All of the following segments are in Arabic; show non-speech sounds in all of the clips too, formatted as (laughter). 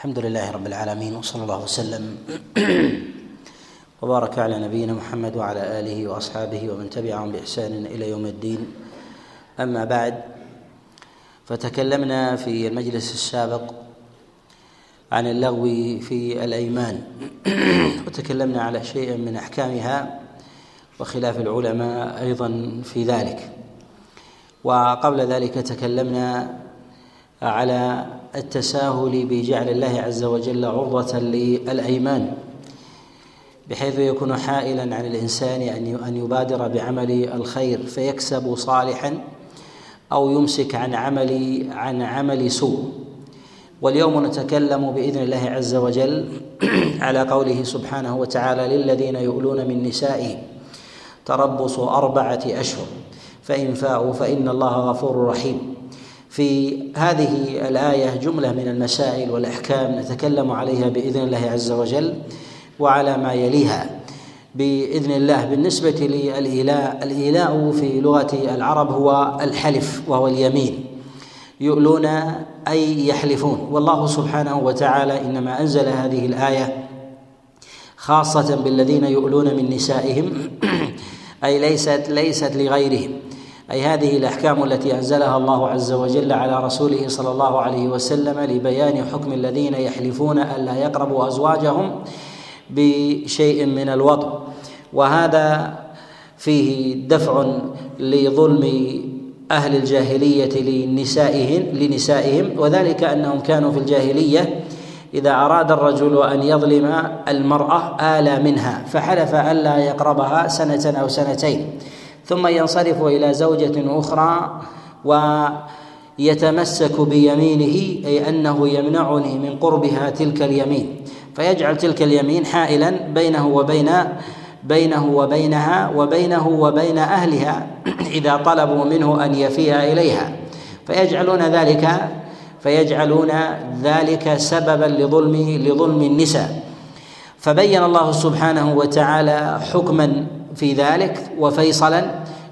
الحمد لله رب العالمين وصلى الله وسلم. (clears throat) وبارك على نبينا محمد وعلى آله وأصحابه ومن تبعهم بإحسان إلى يوم الدين. أما بعد فتكلمنا في المجلس السابق عن اللغو في الأيمان. (clears throat) وتكلمنا على شيء من أحكامها وخلاف العلماء أيضا في ذلك. وقبل ذلك تكلمنا على التساهل بجعل الله عز وجل عرضة للأيمان بحيث يكون حائلا عن الإنسان أن يبادر بعمل الخير فيكسب صالحا أو يمسك عن عمل عن عمل سوء. واليوم نتكلم بإذن الله عز وجل (clears throat) على قوله سبحانه وتعالى للذين يؤلون من نسائهم تربص أربعة أشهر فإن فاءوا فإن الله غفور رحيم. في هذه الآية جملة من المسائل والأحكام نتكلم عليها بإذن الله عز وجل وعلى ما يليها. بإذن الله بالنسبة للإيلاء الإيلاء في لغة العرب هو الحلف وهو اليمين. يؤلون أي يحلفون. والله سبحانه وتعالى إنما أنزل هذه الآية خاصة بالذين يؤلون من نسائهم أي ليست ليست لغيرهم. أي هذه الأحكام التي أنزلها الله عز وجل على رسوله صلى الله عليه وسلم لبيان حكم الذين يحلفون الا يقربوا أزواجهم بشيء من الوطء وهذا فيه دفع لظلم أهل الجاهلية لنسائهم لنسائهم وذلك أنهم كانوا في الجاهلية إذا أراد الرجل أن يظلم المرأة آلى منها فحلف الا يقربها سنة أو سنتين. ثم ينصرف إلى زوجة أخرى ويتمسك بيمينه أي أنه يمنعني من قربها تلك اليمين. فيجعل تلك اليمين حائلا بينه وبين بينه وبينها وبينه وبين أهلها (clears throat) إذا طلبوا منه أن يفيء إليها. فيجعلون ذلك فيجعلون ذلك سببا لظلم لظلم النساء. فبين الله سبحانه وتعالى حكما في ذلك وفيصلا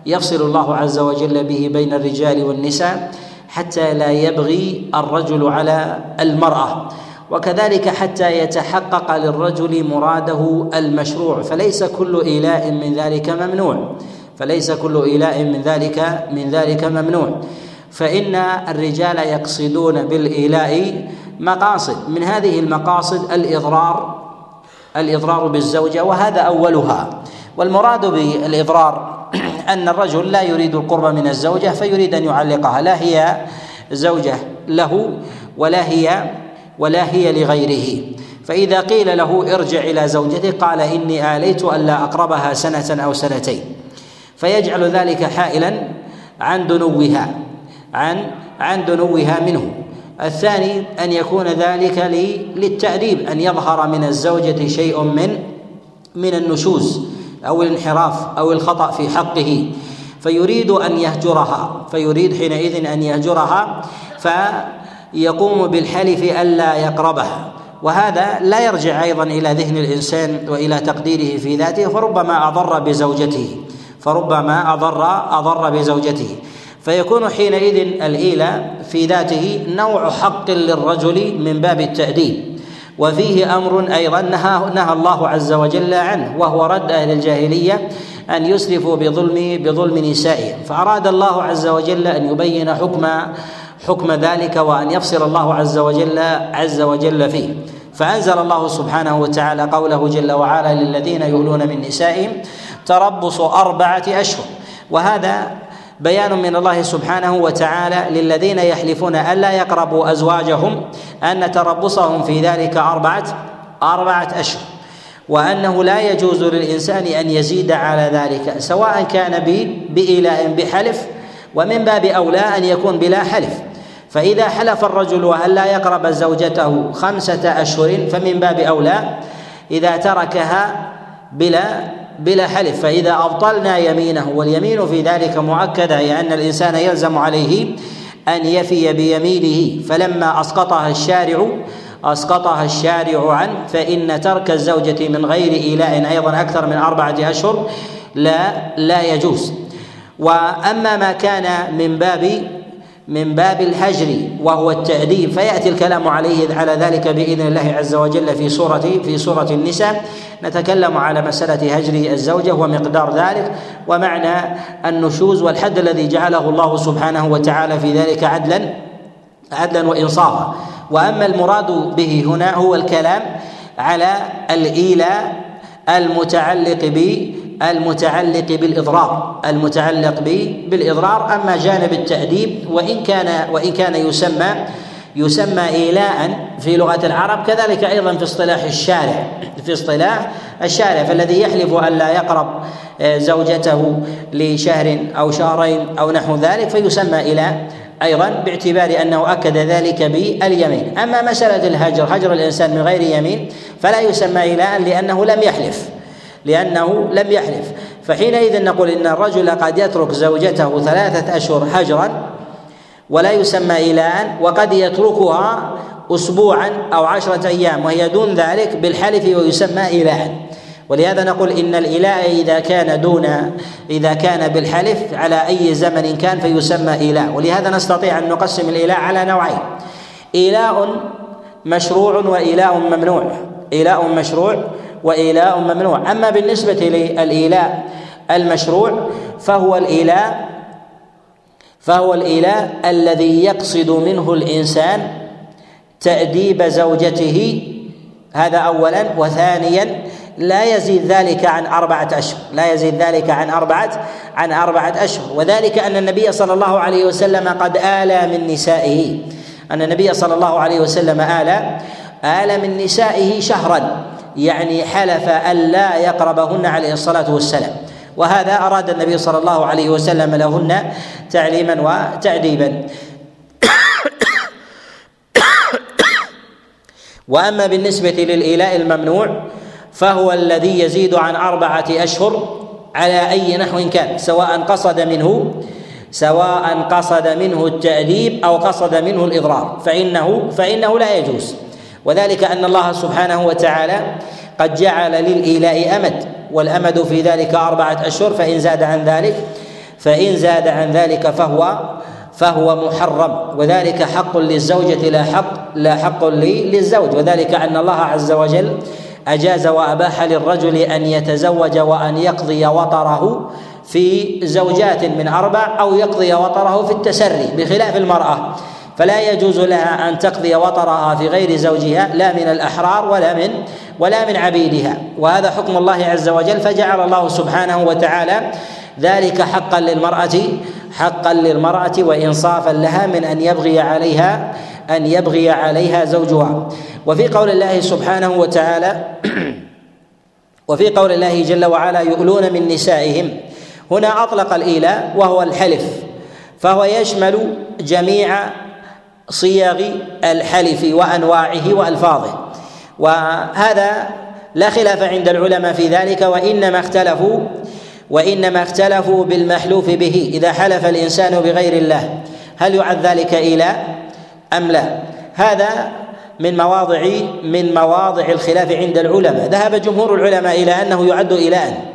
يفصل الله عز وجل به بين الرجال والنساء حتى لا يبغي الرجل على المرأة. وكذلك حتى يتحقق للرجل مراده المشروع فليس كل إيلاء من ذلك ممنوع. فليس كل إيلاء من ذلك من ذلك ممنوع. فإن الرجال يقصدون بالإيلاء مقاصد. من هذه المقاصد الإضرار الإضرار بالزوجة وهذا أولها. والمراد بالإضرار (clears throat) أن الرجل لا يريد القرب من الزوجة فيريد أن يعلقها لا هي زوجة له ولا هي ولا هي لغيره. فإذا قيل له ارجع إلى زوجته قال إني آليت ألا أقربها سنة أو سنتين. فيجعل ذلك حائلا عن دنوها عن عن دنوها منه. الثاني أن يكون ذلك للتأديب أن يظهر من الزوجة شيء من من النشوز. أو الانحراف أو الخطأ في حقه فيريد أن يهجرها فيريد حينئذ أن يهجرها فيقوم بالحلف ألا يقربها. وهذا لا يرجع أيضا إلى ذهن الإنسان وإلى تقديره في ذاته فربما أضر بزوجته فربما أضر أضر بزوجته. فيكون حينئذ الإيلاء في ذاته نوع حق للرجل من باب التأديب. وفيه أمر أيضا نهى نهى الله عز وجل عنه وهو رد أهل الجاهلية أن يسرفوا بظلم بظلم نسائهم. فأراد الله عز وجل أن يبين حكم حكم ذلك وأن يفصل الله عز وجل عز وجل فيه. فأنزل الله سبحانه وتعالى قوله جل وعلا للذين يؤلون من نسائهم تربص أربعة أشهر. وهذا بيان من الله سبحانه وتعالى للذين يحلفون الا يقربوا أزواجهم أن تربصهم في ذلك أربعة أربعة أشهر وأنه لا يجوز للإنسان أن يزيد على ذلك سواء كان بإيلاء بحلف ومن باب أولى أن يكون بلا حلف. فإذا حلف الرجل الا يقرب زوجته خمسة أشهر فمن باب أولى إذا تركها بلا بلا حلف. فإذا أبطلنا يمينه واليمين في ذلك مؤكدة أي أن الإنسان يلزم عليه أن يفي بيمينه. فلما أسقطها الشارع أسقطها الشارع عنه فإن ترك الزوجة من غير إيلاء أيضا أكثر من أربعة أشهر لا لا يجوز. وأما ما كان من باب من باب الهجر وهو التأديب فيأتي الكلام عليه على ذلك بإذن الله عز وجل في سورة في سورة النساء. نتكلم على مسألة هجر الزوجة ومقدار ذلك ومعنى النشوز والحد الذي جعله الله سبحانه وتعالى في ذلك عدلا عدلا وإنصافا. وأما المراد به هنا هو الكلام على الإيلاء المتعلق ب المتعلق بالإضرار المتعلق بالإضرار أما جانب التأديب وإن كان وإن كان يسمى يسمى إيلاء في لغة العرب كذلك أيضا في اصطلاح الشارع في اصطلاح الشارع فالذي يحلف أن لا يقرب آه، زوجته لشهر أو شهرين أو نحو ذلك فيسمى إيلاء أيضا باعتبار أنه أكد ذلك باليمين. أما مسألة الهجر هجر الإنسان من غير يمين فلا يسمى إيلاء لأنه لم يحلف. لأنه لم يحلف. فحينئذ نقول إن الرجل قد يترك زوجته ثلاثة أشهر هجرا ولا يسمى إلاء وقد يتركها أسبوعا أو عشرة أيام وهي دون ذلك بالحلف ويسمى إلاء ولهذا نقول إن الإلاء إذا كان دون إذا كان بالحلف على أي زمن كان فيسمى إلاء ولهذا نستطيع أن نقسم الإلاء على نوعين. إلاء مشروع وإلاء ممنوع. إلاء مشروع وإيلاء ممنوع. أما بالنسبة للإيلاء المشروع فهو الإيلاء فهو الإيلاء الذي يقصد منه الإنسان تأديب زوجته. هذا أولا. وثانيا لا يزيد ذلك عن أربعة أشهر. لا يزيد ذلك عن أربعة عن أربعة أشهر. وذلك أن النبي صلى الله عليه وسلم قد آلى من نسائه. أن النبي صلى الله عليه وسلم آلى آل من نسائه شهرا. يعني حلف ألا يقربهن عليه الصلاة والسلام. وهذا أراد النبي صلى الله عليه وسلم لهن تعليما وتأديبا. (coughs) وأما بالنسبة للايلاء الممنوع فهو الذي يزيد عن أربعة أشهر على أي نحو كان سواء قصد منه سواء قصد منه التأديب أو قصد منه الإضرار. فإنه فإنه لا يجوز. وذلك أن الله سبحانه وتعالى قد جعل للإيلاء أمد والأمد في ذلك أربعة أشهر فإن زاد عن ذلك فإن زاد عن ذلك فهو فهو محرم. وذلك حق للزوجة لا حق لا حق للزوج. وذلك أن الله عز وجل أجاز وأباح للرجل أن يتزوج وأن يقضي وطره في زوجات من أربع أو يقضي وطره في التسري بخلاف المرأة. فلا يجوز لها أن تقضي وطرها في غير زوجها لا من الأحرار ولا من ولا من عبيدها. وهذا حكم الله عز وجل فجعل الله سبحانه وتعالى ذلك حقا للمرأة حقا للمرأة وإنصافا لها من أن يبغي عليها أن يبغي عليها زوجها. وفي قول الله سبحانه وتعالى (clears throat) وفي قول الله جل وعلا يؤلون من نسائهم. هنا أطلق الإيلاء وهو الحلف فهو يشمل جميع صيغ الحلف وأنواعه وألفاظه. وهذا لا خلاف عند العلماء في ذلك وإنما اختلفوا وإنما اختلفوا بالمحلوف به إذا حلف الإنسان بغير الله. هل يعد ذلك إيلاء أم لا؟ هذا من مواضع من مواضع الخلاف عند العلماء. ذهب جمهور العلماء إلى أنه يعد إيلاء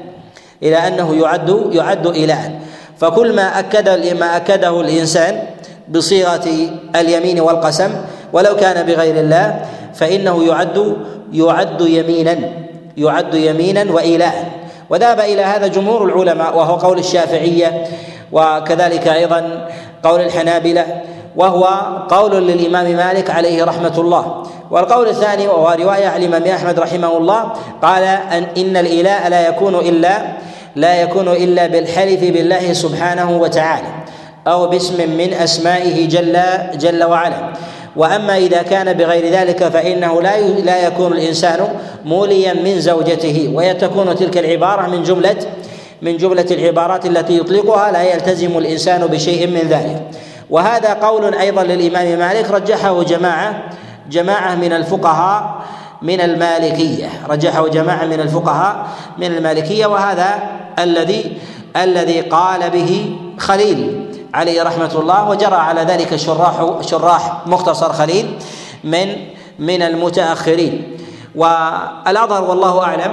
إلى أنه يعد يعد إيلاء فكل ما أكد ما أكده الإنسان بصيغة اليمين والقسم ولو كان بغير الله فإنه يعد يعد يمينا يعد يمينا وايلاء وذهب إلى هذا جمهور العلماء وهو قول الشافعية وكذلك أيضا قول الحنابلة وهو قول للإمام مالك عليه رحمة الله. والقول الثاني وهو رواية عن الإمام أحمد رحمه الله قال أن إن الايلاء لا يكون إلا لا يكون إلا بالحلف بالله سبحانه وتعالى. أو باسم من أسمائه جل جل وعلا. وأما إذا كان بغير ذلك فإنه لا لا يكون الإنسان موليا من زوجته وتكون تلك العبارة من جمله من جملة العبارات التي يطلقها لا يلتزم الإنسان بشيء من ذلك. وهذا قول أيضا للإمام مالك رجحه جماعة جماعة من الفقهاء من المالكية. رجحه جماعة من الفقهاء من المالكية وهذا الذي الذي قال به خليل. عليه رحمة الله وجرى على ذلك شراح شراح مختصر خليل من من المتأخرين. والأظهر والله أعلم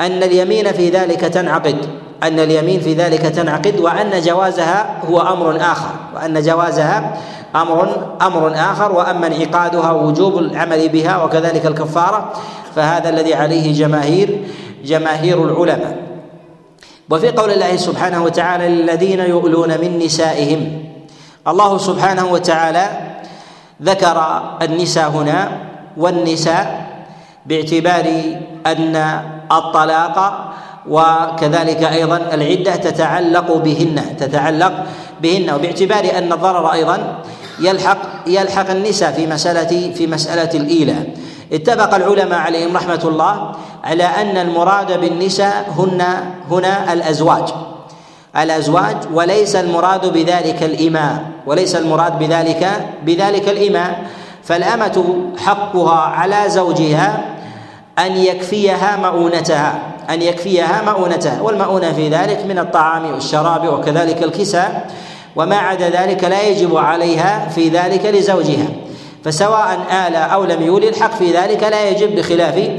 أن اليمين في ذلك تنعقد أن اليمين في ذلك تنعقد وأن جوازها هو أمر آخر وأن جوازها أمر أمر آخر وأما انعقادها ووجوب العمل بها وكذلك الكفارة فهذا الذي عليه جماهير جماهير العلماء. وفي قول الله سبحانه وتعالى للذين يؤلون من نسائهم. الله سبحانه وتعالى ذكر النساء هنا والنساء باعتبار أن الطلاق وكذلك أيضا العدة تتعلق بهن تتعلق بهن وباعتبار أن الضرر أيضا يلحق يلحق النساء في مسألة في مسألة الايلاء اتفق العلماء عليهم رحمة الله على أن المراد بالنساء هن هنا الأزواج. الأزواج وليس المراد بذلك الإماء وليس المراد بذلك بذلك الإماء. فالأمة حقها على زوجها أن يكفيها مؤونتها أن يكفيها مؤونتها. والمؤونة في ذلك من الطعام والشراب وكذلك الكساء وما عدا ذلك لا يجب عليها في ذلك لزوجها. فسواء آل أو لم يولي الحق في ذلك لا يجب بخلاف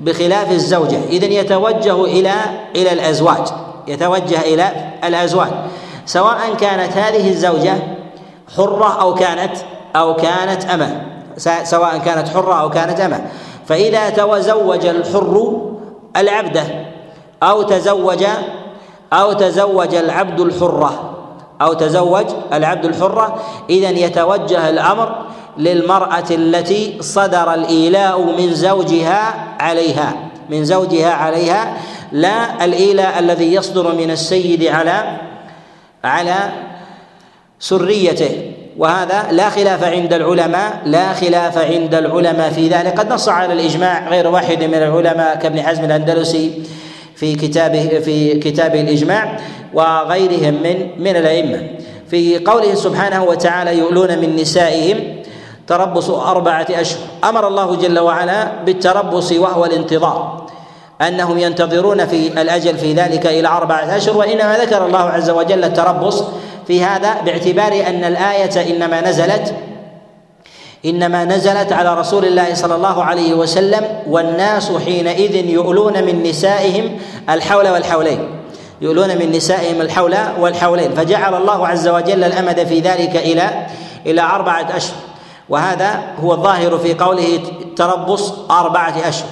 بخلاف الزوجة. إذا يتوجه إلى إلى الأزواج. يتوجه إلى الأزواج. سواء كانت هذه الزوجة حرة أو كانت أو كانت أمة. سواء كانت حرة أو كانت أمة. فإذا تزوج الحر العبدة أو تزوج أو تزوج العبد الحرة أو تزوج العبد الحرة إذا يتوجه الأمر للمرأة التي صدر الإيلاء من زوجها عليها من زوجها عليها لا الإيلاء الذي يصدر من السيد على على سريته. وهذا لا خلاف عند العلماء لا خلاف عند العلماء في ذلك. قد نص على الإجماع غير واحد من العلماء كابن حزم الأندلسي في كتابه في كتابه الإجماع وغيرهم من من الأئمة. في قوله سبحانه وتعالى يؤلون من نسائهم تربص أربعة أشهر. أمر الله جل وعلا بالتربص وهو الانتظار أنهم ينتظرون في الأجل في ذلك إلى أربعة أشهر وإنما ذكر الله عز وجل التربص في هذا باعتبار أن الآية إنما نزلت إنما نزلت على رسول الله صلى الله عليه وسلم والناس حينئذ يؤلون من نسائهم الحول والحولين يؤلون من نسائهم الحول والحولين فجعل الله عز وجل الأمد في ذلك إلى إلى أربعة أشهر. وهذا هو الظاهر في قوله تربص أربعة أشهر.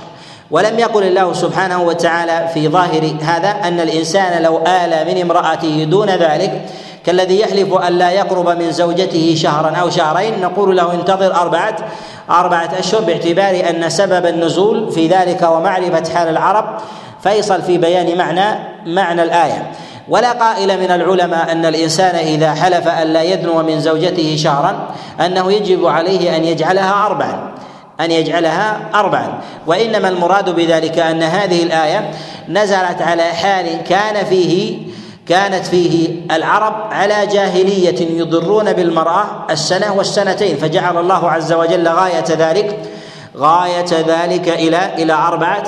ولم يقل الله سبحانه وتعالى في ظاهر هذا أن الإنسان لو آل من امرأته دون ذلك كالذي يحلف أن لا يقرب من زوجته شهرا أو شهرين نقول له انتظر أربعة أربعة أشهر باعتبار أن سبب النزول في ذلك ومعرفة حال العرب فيصل في بيان معنى معنى الآية. ولا قائل من العلماء أن الإنسان إذا حلف أن لا يدنو من زوجته شهرا أنه يجب عليه أن يجعلها أربعا أن يجعلها أربعا. وإنما المراد بذلك أن هذه الآية نزلت على حال كان فيه كانت فيه العرب على جاهلية يضرون بالمرأة السنة والسنتين فجعل الله عز وجل غاية ذلك غاية ذلك إلى إلى أربعة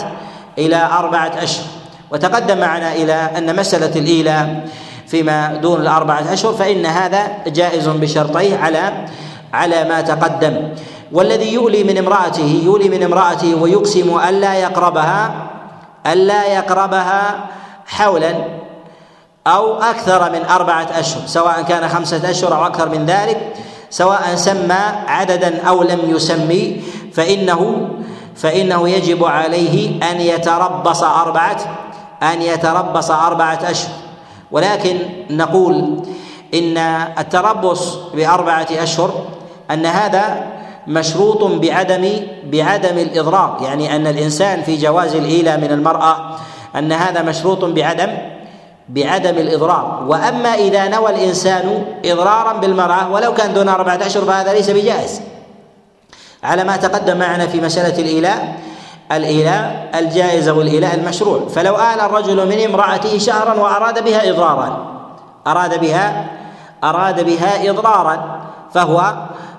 إلى أربعة أشهر. وتقدم معنا إلى أن مسألة الإيلاء فيما دون الأربعة أشهر فإن هذا جائز بشرطيه على على ما تقدم. والذي يؤلي من امرأته يولي من امرأته ويقسم ألا يقربها ألا يقربها حولا أو أكثر من أربعة أشهر سواء كان خمسة أشهر أو أكثر من ذلك سواء سمى عددا أو لم يسمي فإنه فإنه يجب عليه أن يتربص أربعة أن يتربص أربعة أشهر. ولكن نقول إن التربص بأربعة أشهر أن هذا مشروط بعدم بعدم الإضرار يعني أن الإنسان في جواز الإيلة من المرأة أن هذا مشروط بعدم بعدم الإضرار وأما إذا نوى الإنسان إضرارا بالمرأة ولو كان دون أربعة أشهر فهذا ليس بجائز. على ما تقدم معنا في مسألة الإيلاء الإيلاء الجائز والإيلاء المشروع. فلو آل الرجل من امرأته شهرا وأراد بها إضرارا أراد بها أراد بها إضرارا فهو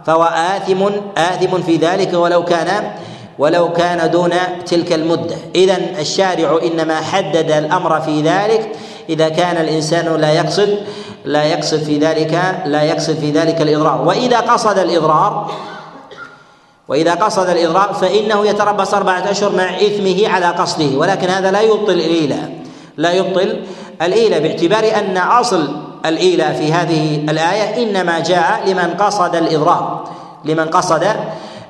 فهو آثم آثم في ذلك ولو كان ولو كان دون تلك المدة. إذا الشارع إنما حدد الأمر في ذلك. إذا كان الإنسان لا يقصد لا يقصد في ذلك لا يقصد في ذلك الإضرار. وإذا قصد الإضرار وإذا قصد الإضرار فإنه يتربص أربعة أشهر مع إثمه على قصده ولكن هذا لا يبطل الإيلاء لا يبطل الإيلة باعتبار أن أصل الإيلة في هذه الآية إنما جاء لمن قصد الإضرار لمن قصد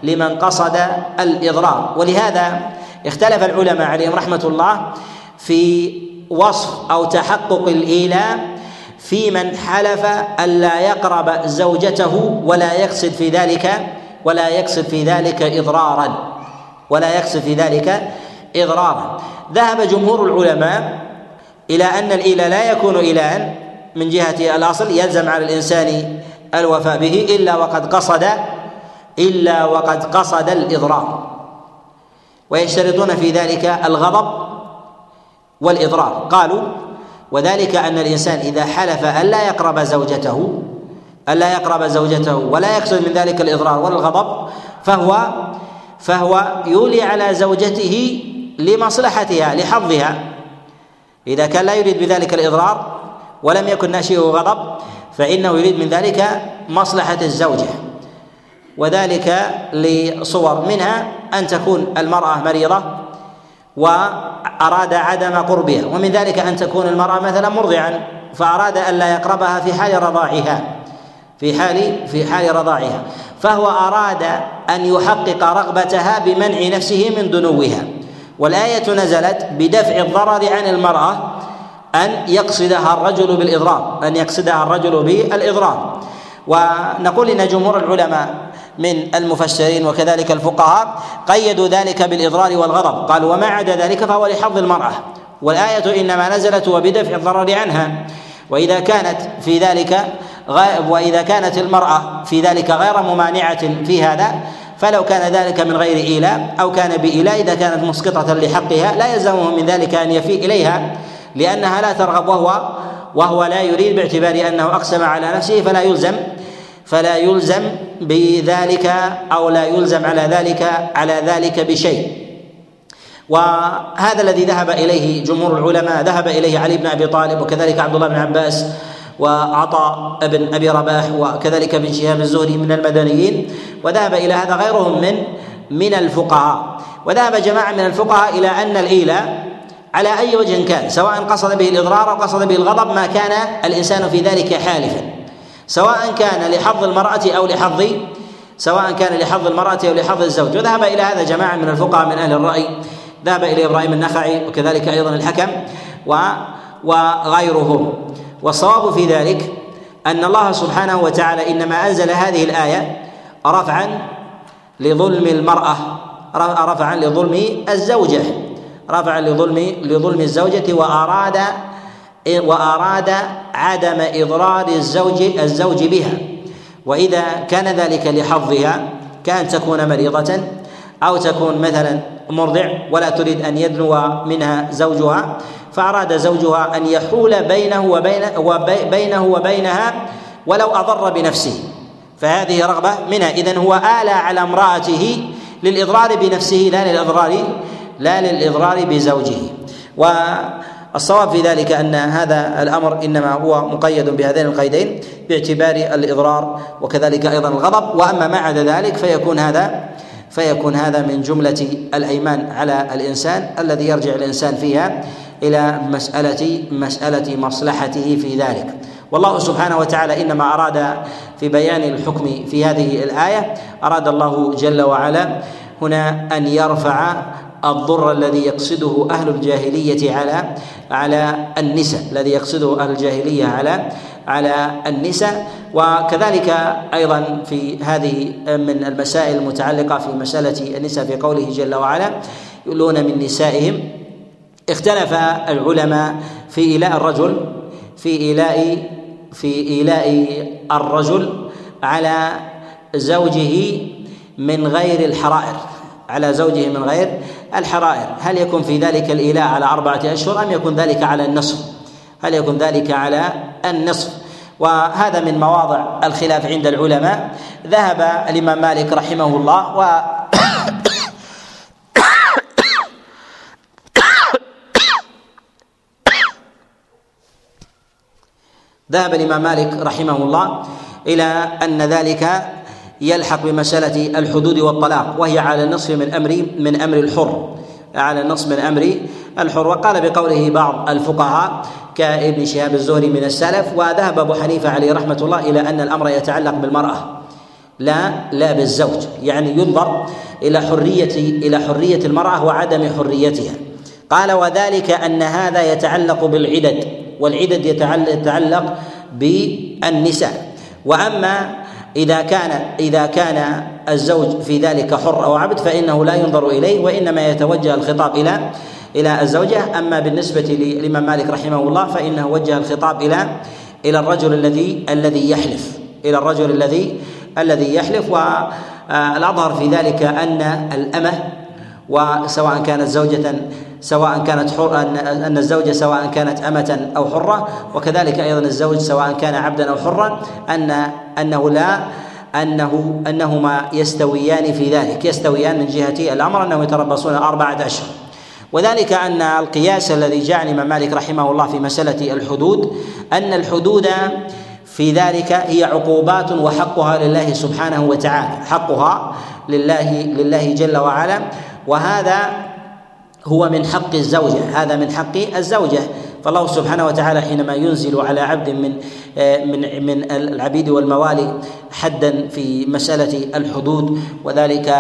لمن قصد الإضرار ولهذا اختلف العلماء عليهم رحمة الله في وصف أو تحقق الإيلاء في من حلف ألا يقرب زوجته ولا يقصد في ذلك ولا يقصد في ذلك إضرارا. ولا يقصد في ذلك إضرارا. ذهب جمهور العلماء إلى أن الإله لا يكون إلها من جهة الأصل يلزم على الإنسان الوفاء به إلا وقد قصد إلا وقد قصد الإضرار. ويشترطون في ذلك الغضب والإضرار. قالوا وذلك أن الإنسان إذا حلف ألا يقرب زوجته ألا يقرب زوجته ولا يقصد من ذلك الإضرار ولا الغضب فهو فهو يولي على زوجته لمصلحتها لحظها. إذا كان لا يريد بذلك الإضرار ولم يكن ناشئه غضب فإنه يريد من ذلك مصلحة الزوجة. وذلك لصور منها أن تكون المرأة مريضة وأراد عدم قربها ومن ذلك أن تكون المرأة مثلا مرضعا فأراد ألا يقربها في حال رضاعها. في حال في حال رضاعها. فهو أراد أن يحقق رغبتها بمنع نفسه من دنوها. والآية نزلت بدفع الضرر عن المرأة أن يقصدها الرجل بالإضرار أن يقصدها الرجل بالإضرار ونقول إن جمهور العلماء من المفسرين وكذلك الفقهاء قيدوا ذلك بالإضرار والغضب. قالوا وما عدا ذلك فهو لحظ المرأة. والآية إنما نزلت وبدفع الضرر عنها. وإذا كانت في ذلك وإذا كانت المرأة في ذلك غير ممانعة في هذا فلو كان ذلك من غير إيلاء أو كان بإيلاء إذا كانت مسقطة لحقها لا يلزمه من ذلك أن يفي إليها لأنها لا ترغب وهو وهو لا يريد باعتبار أنه أقسم على نفسه فلا يلزم فلا يلزم بذلك أو لا يلزم على ذلك على ذلك بشيء. وهذا الذي ذهب إليه جمهور العلماء ذهب إليه علي بن أبي طالب وكذلك عبد الله بن عباس وعطاء بن أبي رباح وكذلك ابن شهاب الزهري من المدنيين وذهب إلى هذا غيرهم من من الفقهاء. وذهب جماعة من الفقهاء إلى أن الايلاء على أي وجه كان سواء قصد به الإضرار أو قصد به الغضب ما كان الإنسان في ذلك حالفا. سواء كان لحظ المرأة أو لحظ سواء كان لحظ المرأة أو لحظ الزوج. وذهب إلى هذا جماعة من الفقهاء من أهل الرأي. ذهب إلى إبراهيم النخعي وكذلك أيضا الحكم و وغيرهم. والصواب في ذلك أن الله سبحانه وتعالى إنما أنزل هذه الآية رفعا لظلم المرأة رفعا لظلم الزوجة رفعا لظلم لظلم الزوجة وأراد وأراد عدم إضرار الزوج الزوج بها. وإذا كان ذلك لحظها كأن تكون مريضة أو تكون مثلا مرضع ولا تريد أن يدنو منها زوجها فأراد زوجها أن يحول بينه وبين وبينه وبينها ولو أضر بنفسه. فهذه رغبة منها. إذن هو آلى على امرأته للإضرار بنفسه لا للإضرار لا للإضرار بزوجه. والصواب في ذلك أن هذا الأمر إنما هو مقيد بهذين القيدين باعتبار الإضرار وكذلك أيضا الغضب. وأما ما عدا ذلك فيكون هذا فيكون هذا من جملة الأيمان على الإنسان الذي يرجع الإنسان فيها إلى مساله مسألة مصلحته في ذلك. والله سبحانه وتعالى إنما أراد في بيان الحكم في هذه الآية أراد الله جل وعلا هنا أن يرفع الضر الذي يقصده أهل الجاهلية على على النساء الذي يقصده أهل الجاهلية على على النساء. وكذلك أيضا في هذه من المسائل المتعلقة في مسألة النساء في قوله جل وعلا يؤلون من نسائهم اختلف العلماء في إيلاء الرجل في إيلاء في إيلاء الرجل على زوجه من غير الحرائر على زوجه من غير الحرائر. هل يكون في ذلك الإيلاء على أربعة أشهر أم يكون ذلك على النصف؟ هل يكون ذلك على النصف؟ وهذا من مواضع الخلاف عند العلماء. ذهب الإمام مالك رحمه الله و (coughs) ذهب الإمام مالك رحمه الله إلى أن ذلك يلحق بمسألة الحدود والطلاق وهي على النصف من أمر من أمر الحر على النصف من أمر الحر. وقال بقوله بعض الفقهاء كابن شهاب الزهري من السلف وذهب أبو حنيفة عليه رحمة الله إلى أن الأمر يتعلق بالمرأة لا لا بالزوج. يعني ينظر إلى حريه إلى حرية المرأة وعدم حريتها. قال وذلك أن هذا يتعلق بالعدد. والعدد يتعلق بالنساء. وأما إذا كان إذا كان الزوج في ذلك حر أو عبد فإنه لا ينظر إليه وإنما يتوجه الخطاب إلى إلى الزوجة. أما بالنسبة للامام مالك رحمه الله فإنه وجه الخطاب إلى إلى الرجل الذي الذي يحلف إلى الرجل الذي الذي يحلف. والاظهر في ذلك أن الأمة وسواء كانت زوجة سواء كانت حر أن الزوجة سواء كانت أمة أو حرة وكذلك أيضا الزوج سواء كان عبدا أو حرا أن أنه لا أنه أنهما يستويان في ذلك يستويان من جهة الأمر أنهم يتربصون أربعة أشهر وذلك أن القياس الذي جاء الإمام مالك رحمه الله في مسألة الحدود أن الحدود في ذلك هي عقوبات وحقها لله سبحانه وتعالى حقها لله لله جل وعلا وهذا هو من حق الزوجة هذا من حق الزوجة. فالله سبحانه وتعالى حينما ينزل على عبد من من من العبيد والموالي حدا في مسألة الحدود وذلك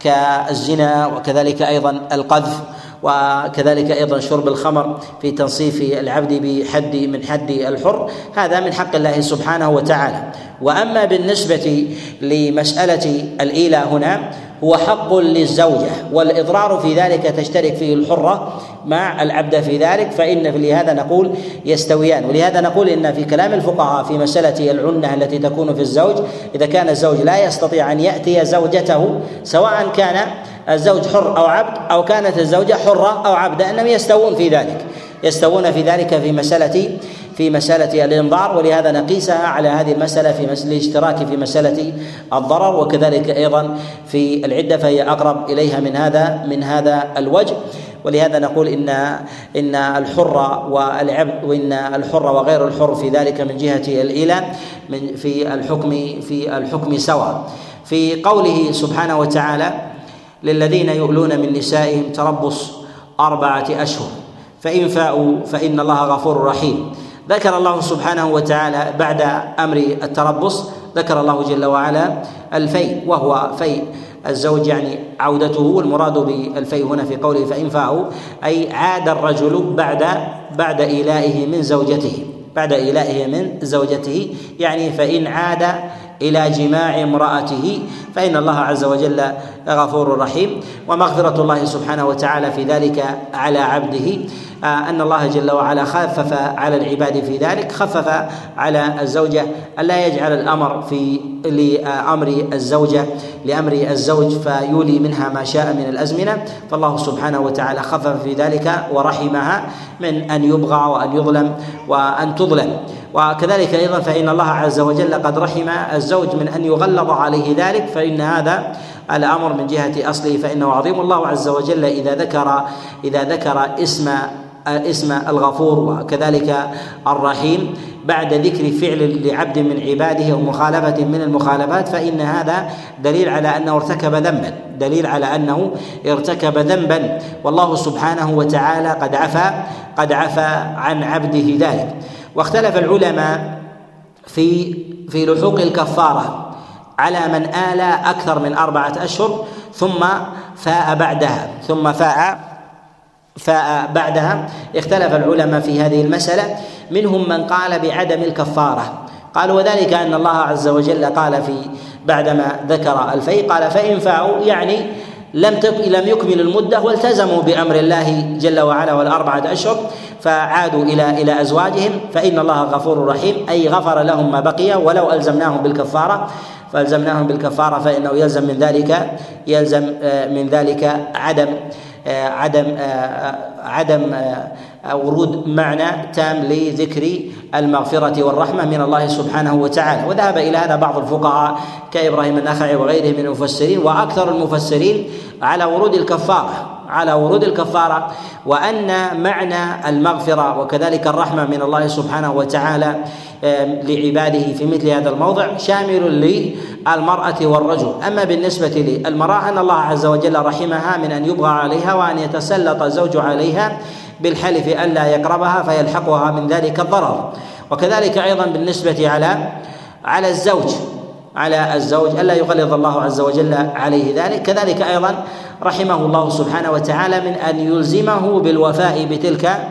كالزنا وكذلك أيضا القذف وكذلك أيضا شرب الخمر في تنصيف العبد بحد من حد الحر. هذا من حق الله سبحانه وتعالى. وأما بالنسبة لمسألة الإيلاء هنا هو حق للزوجة والإضرار في ذلك تشترك فيه الحرة مع العبد في ذلك فإن لهذا نقول يستويان. ولهذا نقول إن في كلام الفقهاء في مسألة العنة التي تكون في الزوج إذا كان الزوج لا يستطيع أن يأتي زوجته سواء كان الزوج حر أو عبد أو كانت الزوجة حرة أو عبدا أنهم يستوون في ذلك. يستوون في ذلك في مسألة في مسألة الإنظار ولهذا نقيسها على هذه المسألة في مسألة الاشتراك في مسألة الضرر وكذلك أيضا في العدة فهي أقرب إليها من هذا من هذا الوجه. ولهذا نقول إن إن الحر والعبد وإن الحر وغير الحر في ذلك من جهة الإله من في الحكم في الحكم سواء. في قوله سبحانه وتعالى للذين يؤلون من نسائهم تربص أربعة أشهر فإن فاءوا فإن الله غفور رحيم. ذكر الله سبحانه وتعالى بعد أمر التربص ذكر الله جل وعلا الفيء وهو فيء الزوج يعني عودته والمراد بالفيء هنا في قوله فإن فاءوا أي عاد الرجل بعد بعد إيلائه من زوجته بعد إيلائه من زوجته يعني فإن عاد إلى جماع امرأته فإن الله عز وجل غفور رحيم. ومغفرة الله سبحانه وتعالى في ذلك على عبده. آه، أن الله جل وعلا خفف على العباد في ذلك خفف على الزوجة. الا يجعل الأمر في لامر الزوجة لأمر الزوج فيولي منها ما شاء من الأزمنة. فالله سبحانه وتعالى خفف في ذلك ورحمها من أن يبغى وأن يظلم وأن تظلم. وكذلك أيضا فإن الله عز وجل قد رحم الزوج من أن يغلظ عليه ذلك فإن هذا الأمر من جهة أصله فإنه عظيم. الله عز وجل إذا ذكر إذا ذكر اسم اسم الغفور وكذلك الرحيم بعد ذكر فعل لعبد من عباده أو مخالفة من المخالفات فإن هذا دليل على أنه ارتكب ذنبا دليل على أنه ارتكب ذنبا. والله سبحانه وتعالى قد عفا قد عفا عن عبده ذلك. واختلف العلماء في في لحوق الكفارة على من آل أكثر من أربعة أشهر ثم فاء بعدها ثم فاء فاء بعدها. اختلف العلماء في هذه المسألة. منهم من قال بعدم الكفارة. قال وذلك أن الله عز وجل قال في بعدما ذكر الفيء قال فإن فاءوا يعني لم لم يكملوا المدة والتزموا بأمر الله جل وعلا والأربعة أشهر فعادوا إلى إلى أزواجهم فإن الله غفور رحيم أي غفر لهم ما بقي ولو ألزمناهم بالكفارة فألزمناهم بالكفارة فإنه يلزم من ذلك يلزم آه، من ذلك عدم. عدم آه، عدم ورود معنى تام لذكر المغفرة والرحمة من الله سبحانه وتعالى. وذهب إلى هذا بعض الفقهاء كإبراهيم النخعي وغيره من المفسرين وأكثر المفسرين على ورود الكفارة. على ورود الكفارة وأن معنى المغفرة وكذلك الرحمة من الله سبحانه وتعالى لعباده في مثل هذا الموضع شامل للمرأة والرجل. أما بالنسبة للمرأة أن الله عز وجل رحمها من أن يبغى عليها وأن يتسلط الزوج عليها بالحلف الا يقربها فيلحقها من ذلك الضرر. وكذلك أيضا بالنسبة على على الزوج. على الزوج ألا يغلظ الله عز وجل عليه ذلك؟ كذلك أيضا رحمه الله سبحانه وتعالى من أن يلزمه بالوفاء بتلك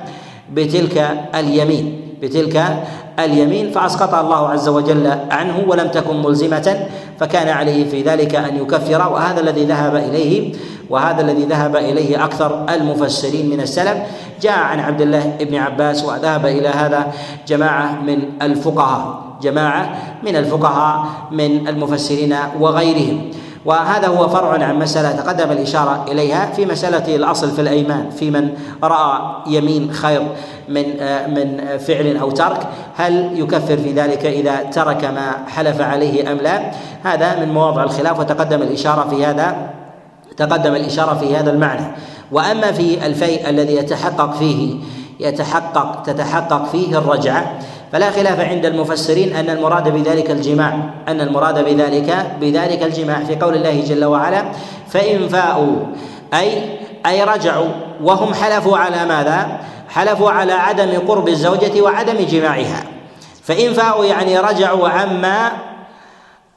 بتلك اليمين بتلك اليمين فاسقطها الله عز وجل عنه ولم تكن ملزمة فكان عليه في ذلك أن يكفر وهذا الذي ذهب إليه وهذا الذي ذهب إليه أكثر المفسرين من السلف. جاء عن عبد الله بن عباس وذهب إلى هذا جماعة من الفقهاء. جماعة من الفقهاء من المفسرين وغيرهم. وهذا هو فرع عن مسألة تقدم الإشارة إليها في مسألة الأصل في الأيمان في من رأى يمين خير من من فعل أو ترك. هل يكفر في ذلك إذا ترك ما حلف عليه أم لا؟ هذا من مواضع الخلاف وتقدم الإشارة في هذا تقدم الإشارة في هذا المعنى. وأما في الفيء الذي يتحقق فيه يتحقق تتحقق فيه الرجعة فلا خلاف عند المفسرين أن المراد بذلك الجماع أن المراد بذلك بذلك الجماع في قول الله جل وعلا فإن فاءوا أي أي رجعوا وهم حلفوا على ماذا؟ حلفوا على عدم قرب الزوجة وعدم جماعها. فإن فاءوا يعني رجعوا عما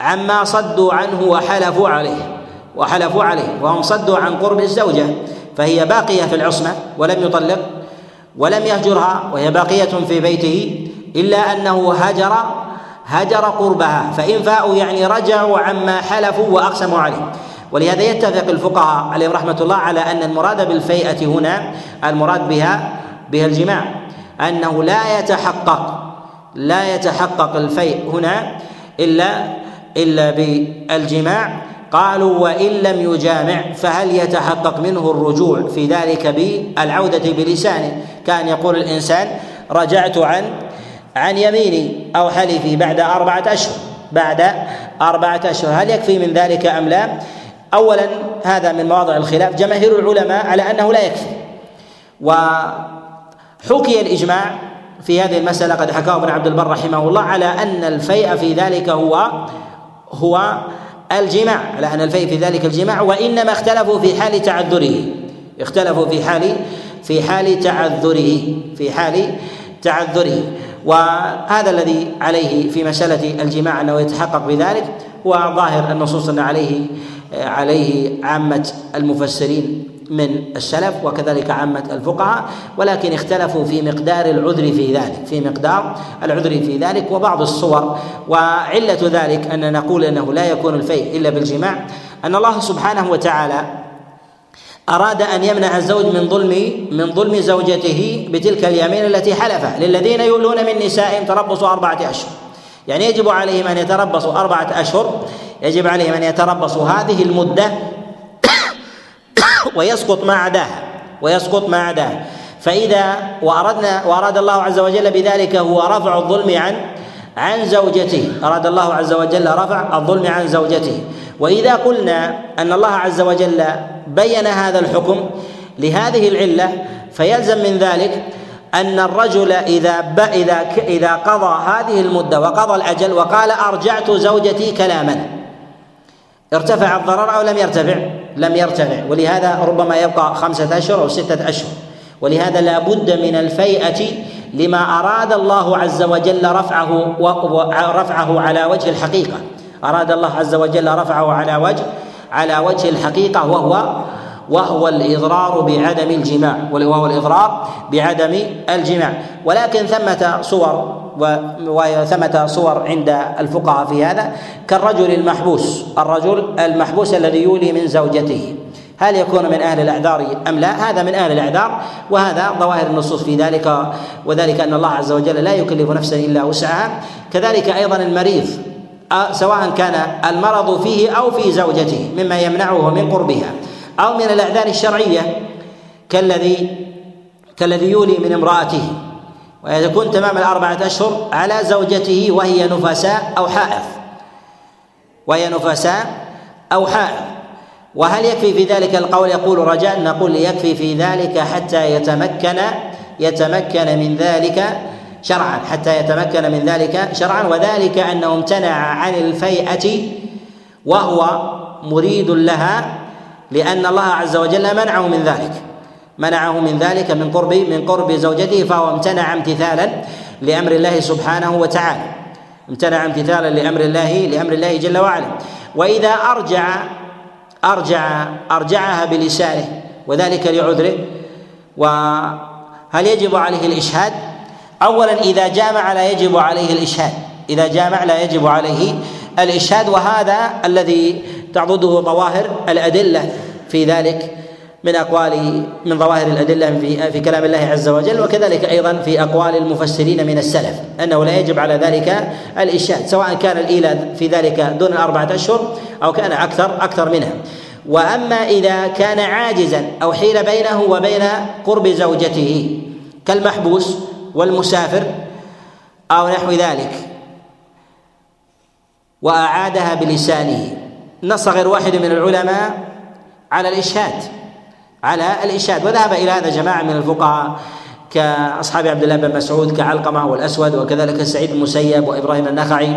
عما صدوا عنه وحلفوا عليه وحلفوا عليه وهم صدوا عن قرب الزوجة. فهي باقية في العصمة ولم يطلق ولم يهجرها وهي باقية في بيته. إلا أنه هجر هجر قربها فإن فاءوا يعني رجعوا عما حلفوا وأقسموا عليه. ولهذا يتفق الفقهاء عليهم رحمة الله على أن المراد بالفيئة هنا المراد بها بها الجماع أنه لا يتحقق لا يتحقق الفيء هنا إلا إلا بالجماع. قالوا وإن لم يجامع فهل يتحقق منه الرجوع في ذلك بالعودة بلسانه؟ كان يقول الإنسان رجعت عن عن يميني أو حلفي بعد أربعة أشهر. بعد أربعة أشهر. هل يكفي من ذلك أم لا؟ أولا هذا من مواضع الخلاف. جماهير العلماء على أنه لا يكفي. وحكي الإجماع في هذه المسألة قد حكاه ابن عبد البر رحمه الله على أن الفيء في ذلك هو هو الجماع على أن الفيء في ذلك الجماع وإنما اختلفوا في حال تعذره. اختلفوا في حال في حال تعذره في حال تعذره. وهذا الذي عليه في مسألة الجماع أنه يتحقق بذلك هو ظاهر النصوص أن عليه عليه عامة المفسرين من السلف وكذلك عامة الفقهاء ولكن اختلفوا في مقدار العذر في ذلك في مقدار العذر في ذلك وبعض الصور. وعلة ذلك أن نقول أنه لا يكون الفيء إلا بالجماع أن الله سبحانه وتعالى أراد أن يمنع الزوج من ظلم من ظلم زوجته بتلك اليمين التي حلفها للذين يولون من نسائهم تربص أربعة أشهر. يعني يجب عليهم أن يتربصوا أربعة أشهر. يجب عليهم أن يتربصوا هذه المدة (coughs) ويسقط ما عداها ويسقط ما عداها فإذا وأردنا وأراد الله عز وجل بذلك هو رفع الظلم عن عن زوجته. أراد الله عز وجل رفع الظلم عن زوجته. وإذا قلنا أن الله عز وجل بين هذا الحكم لهذه العلة فيلزم من ذلك أن الرجل إذا إذا إذا قضى هذه المدة وقضى الأجل وقال أرجعت زوجتي كلاما. ارتفع الضرر أو لم يرتفع؟ لم يرتفع. ولهذا ربما يبقى خمسة أشهر أو ستة أشهر. ولهذا لا بد من الفيئة لما أراد الله عز وجل رفعه رفعه على وجه الحقيقة. أراد الله عز وجل رفعه على وجه على وجه الحقيقة وهو وهو الإضرار بعدم الجماع وهو الإضرار بعدم الجماع. ولكن ثمة صور وثمة صور عند الفقهاء في هذا. كالرجل المحبوس الرجل المحبوس الذي يولي من زوجته. هل يكون من أهل الأعذار أم لا؟ هذا من أهل الأعذار وهذا ظواهر النصوص في ذلك وذلك أن الله عز وجل لا يكلف نفسا إلا وسعها. كذلك أيضا المريض. سواء كان المرض فيه أو في زوجته مما يمنعه من قربها. أو من الأعذار الشرعية كالذي كالذي يولي من امرأته. ويكون تمام الأربعة أشهر على زوجته وهي نفساء أو حائض. وهي نفساء أو حائض. وهل يكفي في ذلك القول؟ يقول رجاء نقول يكفي في ذلك حتى يتمكن يتمكن من ذلك شرعا حتى يتمكن من ذلك شرعا. وذلك أنه امتنع عن الفيئة وهو مريد لها لأن الله عز وجل منعه من ذلك. منعه من ذلك من قرب من قرب زوجته فهو امتنع امتثالا لأمر الله سبحانه وتعالى. امتنع امتثالا لأمر الله لأمر الله جل وعلا. وإذا أرجع أرجع أرجعها بلسانه وذلك لعذره. وهل يجب عليه الإشهاد؟ أولا إذا جامع لا يجب عليه الإشهاد. إذا جامع لا يجب عليه الإشهاد وهذا الذي تعضده ظواهر الأدلة في ذلك من أقوال من ظواهر الأدلة في في كلام الله عز وجل وكذلك أيضا في أقوال المفسرين من السلف أنه لا يجب على ذلك الإشهاد سواء كان الإيلاد في ذلك دون الأربعة أشهر أو كان أكثر أكثر منها. وأما إذا كان عاجزا أو حيل بينه وبين قرب زوجته كالمحبوس والمسافر أو نحو ذلك. وأعادها بلسانه. نص غير واحد من العلماء على الإشهاد على الإشهاد. وذهب إلى هذا جماعة من الفقهاء كأصحاب عبد الله بن مسعود كعلقمة والأسود وكذلك سعيد المسيب وإبراهيم النخعي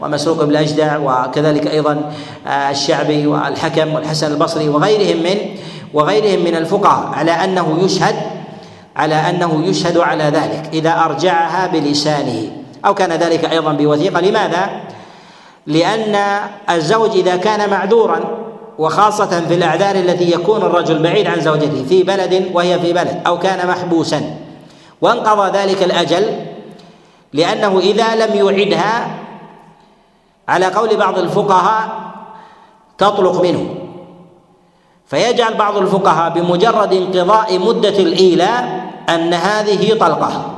ومسروق بن الاجدع وكذلك أيضا آه، الشعبي والحكم والحسن البصري وغيرهم من وغيرهم من الفقهاء. على أنه يشهد على أنه يشهد على ذلك إذا أرجعها بلسانه. أو كان ذلك أيضا بوثيقة. لماذا؟ لأن الزوج إذا كان معذورا وخاصة في الأعذار التي يكون الرجل بعيد عن زوجته في بلد وهي في بلد أو كان محبوسا. وانقضى ذلك الأجل لأنه إذا لم يعدها على قول بعض الفقهاء تطلق منه. فيجعل بعض الفقهاء بمجرد انقضاء مدة الإيلاء أن هذه طلقة.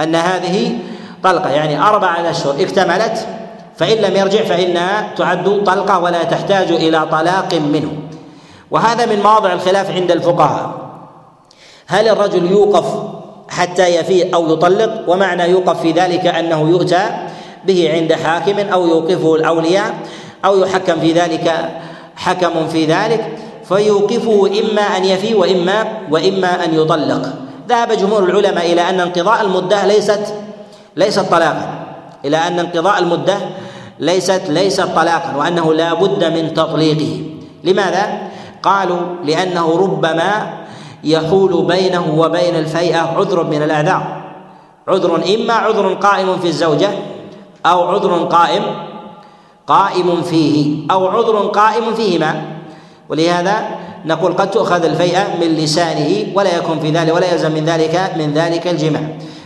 أن هذه طلقة. يعني أربعة أشهر. اكتملت. فإن لم يرجع فإنها تعد طلقة ولا تحتاج إلى طلاق منه. وهذا من مواضع الخلاف عند الفقهاء. هل الرجل يوقف حتى يفيء أو يطلق؟ ومعنى يوقف في ذلك أنه يؤتى به عند حاكم أو يوقفه الأولياء أو يحكم في ذلك حكم في ذلك. فيوقفه إما أن يفي وإما وإما أن يطلق. ذهب جمهور العلماء إلى أن انقضاء المدة ليست ليست طلاقا. إلى أن انقضاء المدة ليست ليست طلاقا وأنه لا بد من تطليقه. لماذا؟ قالوا لأنه ربما يحول بينه وبين الفيئة عذر من الأعذار. عذر إما عذر قائم في الزوجة أو عذر قائم قائم فيه أو عذر قائم فيهما. ولهذا نقول قد تؤخذ الفيئة من لسانه ولا يكون في ذلك ولا يلزم من ذلك من ذلك الجماع.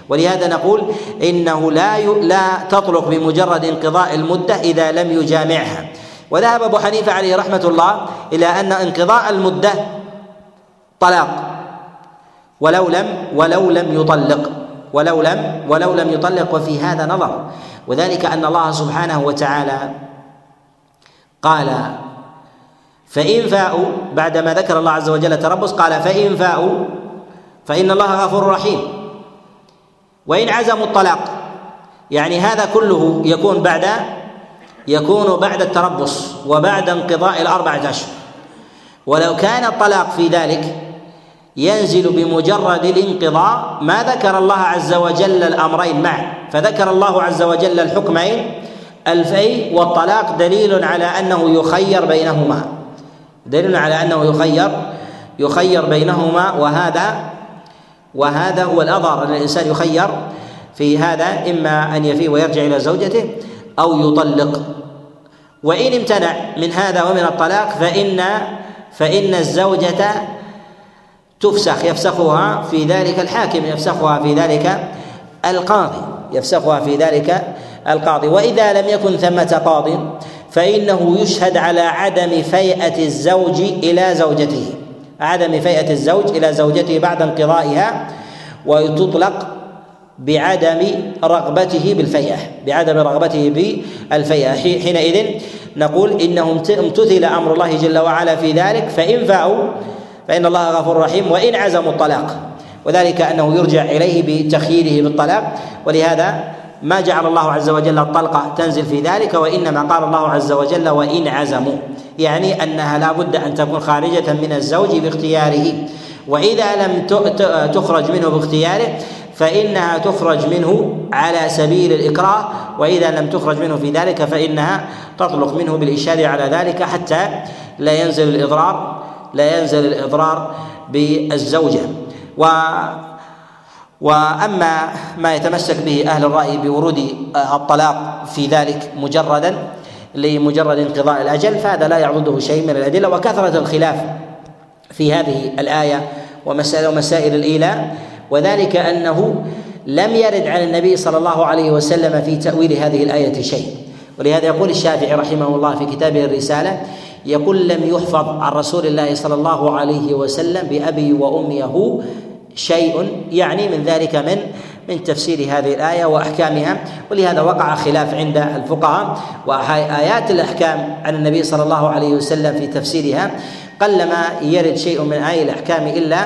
ولهذا نقول إنه لا لا تطلق بمجرد انقضاء المدة إذا لم يجامعها. وذهب أبو حنيفة عليه رحمة الله إلى أن انقضاء المدة طلاق. ولو لم ولو لم يطلق. ولو لم ولو لم يطلق. وفي هذا نظر. وذلك أن الله سبحانه وتعالى قال فإن فاءوا بعدما ذكر الله عز وجل التربص قال فإن فاءوا فإن الله غفور رحيم. وإن عزموا الطلاق يعني هذا كله يكون بعد يكون بعد التربص وبعد انقضاء الأربعة أشهر ولو كان الطلاق في ذلك ينزل بمجرد الانقضاء ما ذكر الله عز وجل الأمرين معا. فذكر الله عز وجل الحكمين الفي والطلاق دليل على أنه يخير بينهما. دليل على أنه يخير يخير بينهما وهذا وهذا هو الأظهر أن الإنسان يخير في هذا إما أن يفي ويرجع إلى زوجته أو يطلق. وإن امتنع من هذا ومن الطلاق فإن فإن الزوجة تفسخ يفسخها في ذلك الحاكم يفسخها في ذلك القاضي يفسخها في ذلك القاضي. وإذا لم يكن ثمة قاض فإنه يشهد على عدم فيئة الزوج إلى زوجته. عدم فيئة الزوج إلى زوجته بعد انقضائها وتطلق بعدم رغبته بالفيئة بعدم رغبته بالفيئة. حينئذ نقول إنه امتثل أمر الله جل وعلا في ذلك فإن فاءوا فإن الله غفور رحيم وإن عزموا الطلاق. وذلك أنه يرجع إليه بتخييره بالطلاق. ولهذا ما جعل الله عز وجل الطلقة تنزل في ذلك وإنما قال الله عز وجل وإن عزموا. يعني أنها لا بد أن تكون خارجة من الزوج باختياره. وإذا لم تخرج منه باختياره فإنها تخرج منه على سبيل الإكراه. وإذا لم تخرج منه في ذلك فإنها تطلق منه بالإشارة على ذلك حتى لا ينزل الإضرار لا ينزل الإضرار بالزوجة. و وأما ما يتمسك به أهل الرأي بورود الطلاق في ذلك مجردا لمجرد انقضاء الأجل فهذا لا يعضده شيء من الأدلة وكثرة الخلاف في هذه الآية ومسائل ومسائل الإيلاء وذلك أنه لم يرد عن النبي صلى الله عليه وسلم في تأويل هذه الآية شيء. ولهذا يقول الشافعي رحمه الله في كتابه الرسالة يقول لم يحفظ عن رسول الله صلى الله عليه وسلم بأبي وأمي هو شيء يعني من ذلك من من تفسير هذه الآية وأحكامها. ولهذا وقع خلاف عند الفقهاء. وآيات الأحكام عن النبي صلى الله عليه وسلم في تفسيرها قلما يرد شيء من آي الأحكام إلا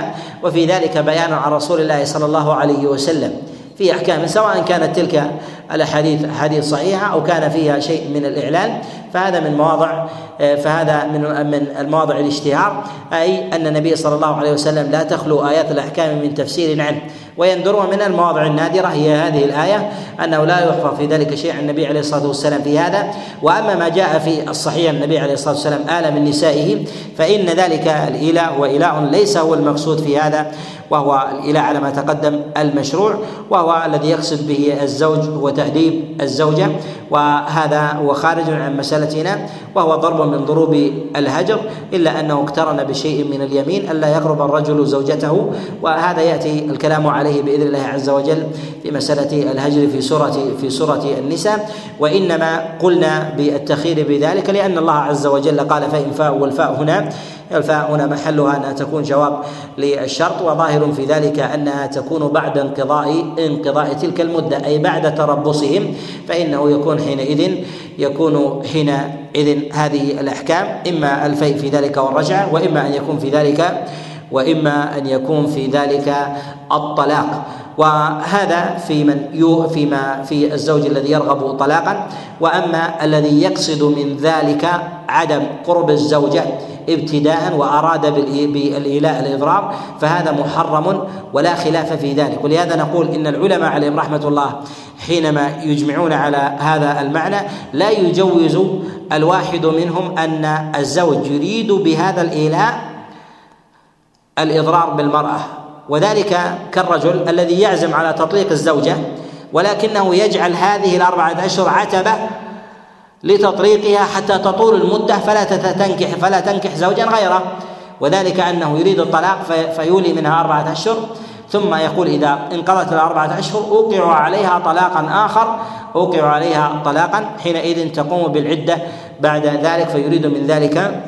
وفي ذلك بيان عن رسول الله صلى الله عليه وسلم. في أحكام سواء كانت تلك الاحاديث أحاديث صحيحة أو كان فيها شيء من الإعلان فهذا من مواضع فهذا من من المواضع الاشتهار أي أن النبي صلى الله عليه وسلم لا تخلو آيات الأحكام من تفسير عنه ويندر ومن المواضع النادرة هي هذه الآية أنه لا يحفظ في ذلك شيء عن النبي عليه الصلاة والسلام في هذا. وأما ما جاء في الصحيح النبي عليه الصلاة والسلام آل من نسائه فإن ذلك الإله وإله ليس هو المقصود في هذا. وهو الإله على ما تقدم المشروع وهو الذي يقصد به الزوج وتأديب الزوجة. وهذا هو خارج عن مسألتنا وهو ضرب من ضروب الهجر إلا أنه اقترن بشيء من اليمين ألا يقرب الرجل زوجته. وهذا يأتي الكلام عليه بإذن الله عز وجل في مسألة الهجر في سورة في سورة النساء. وإنما قلنا بالتخير بذلك لأن الله عز وجل قال فإن فاء والفاء هنا الفاء هنا محلها أنها تكون جواب للشرط وظاهر في ذلك أنها تكون بعد انقضاء انقضاء تلك المدة أي بعد تربصهم فإنه يكون حينئذ يكون حينئذ هذه الأحكام إما الفيء في ذلك والرجعة وإما أن يكون في ذلك وإما أن يكون في ذلك الطلاق. وهذا في من يو فيما في الزوج الذي يرغب طلاقا وأما الذي يقصد من ذلك عدم قرب الزوجة ابتداء وأراد بالإيلاء الاضرار فهذا محرم ولا خلاف في ذلك. ولهذا نقول إن العلماء عليهم رحمة الله حينما يجمعون على هذا المعنى لا يجوز الواحد منهم أن الزوج يريد بهذا الإيلاء الإضرار بالمرأة. وذلك كالرجل الذي يعزم على تطليق الزوجة ولكنه يجعل هذه الأربعة أشهر عتبة لتطريقها حتى تطول المدة فلا تنكح فلا تنكح زوجا غيره. وذلك أنه يريد الطلاق فيولي منها أربعة أشهر. ثم يقول إذا انقضت الأربعة أشهر أوقع عليها طلاقا آخر أوقع عليها طلاقا. حينئذ تقوم بالعدة بعد ذلك فيريد من ذلك